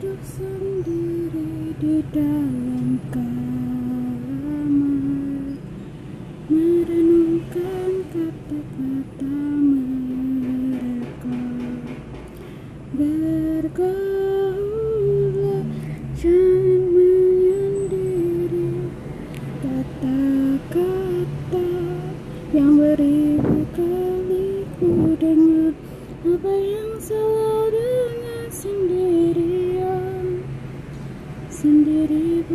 duduk sendiri di dalam kamar merenungkan kata-kata mereka. Bergaullah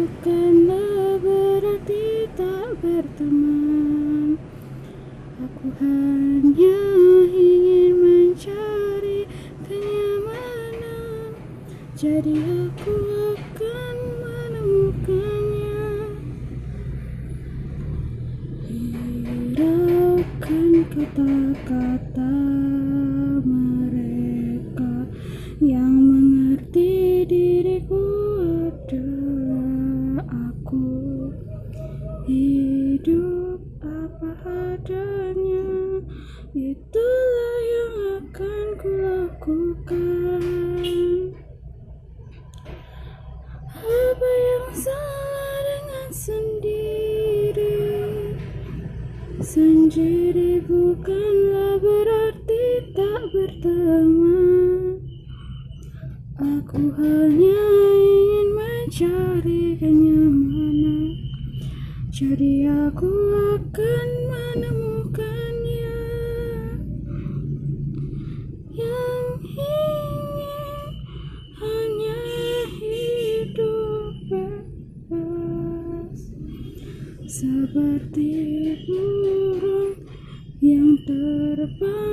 bukanlah berarti tak berteman. Aku hanya ingin mencari kenyamanan. Jadi aku akan menemukannya. Hiraukan kata-kata aku Hidup apa adanya Itulah yang akan kulakukan Apa yang salah dengan sendiri? Sendiri bukanlah berarti tak berteman. Aku hanya ingin mencari kenyamanan jadi aku akan menemukannya. Yang ingin hanya hidup bebas. Seperti burung yang terbang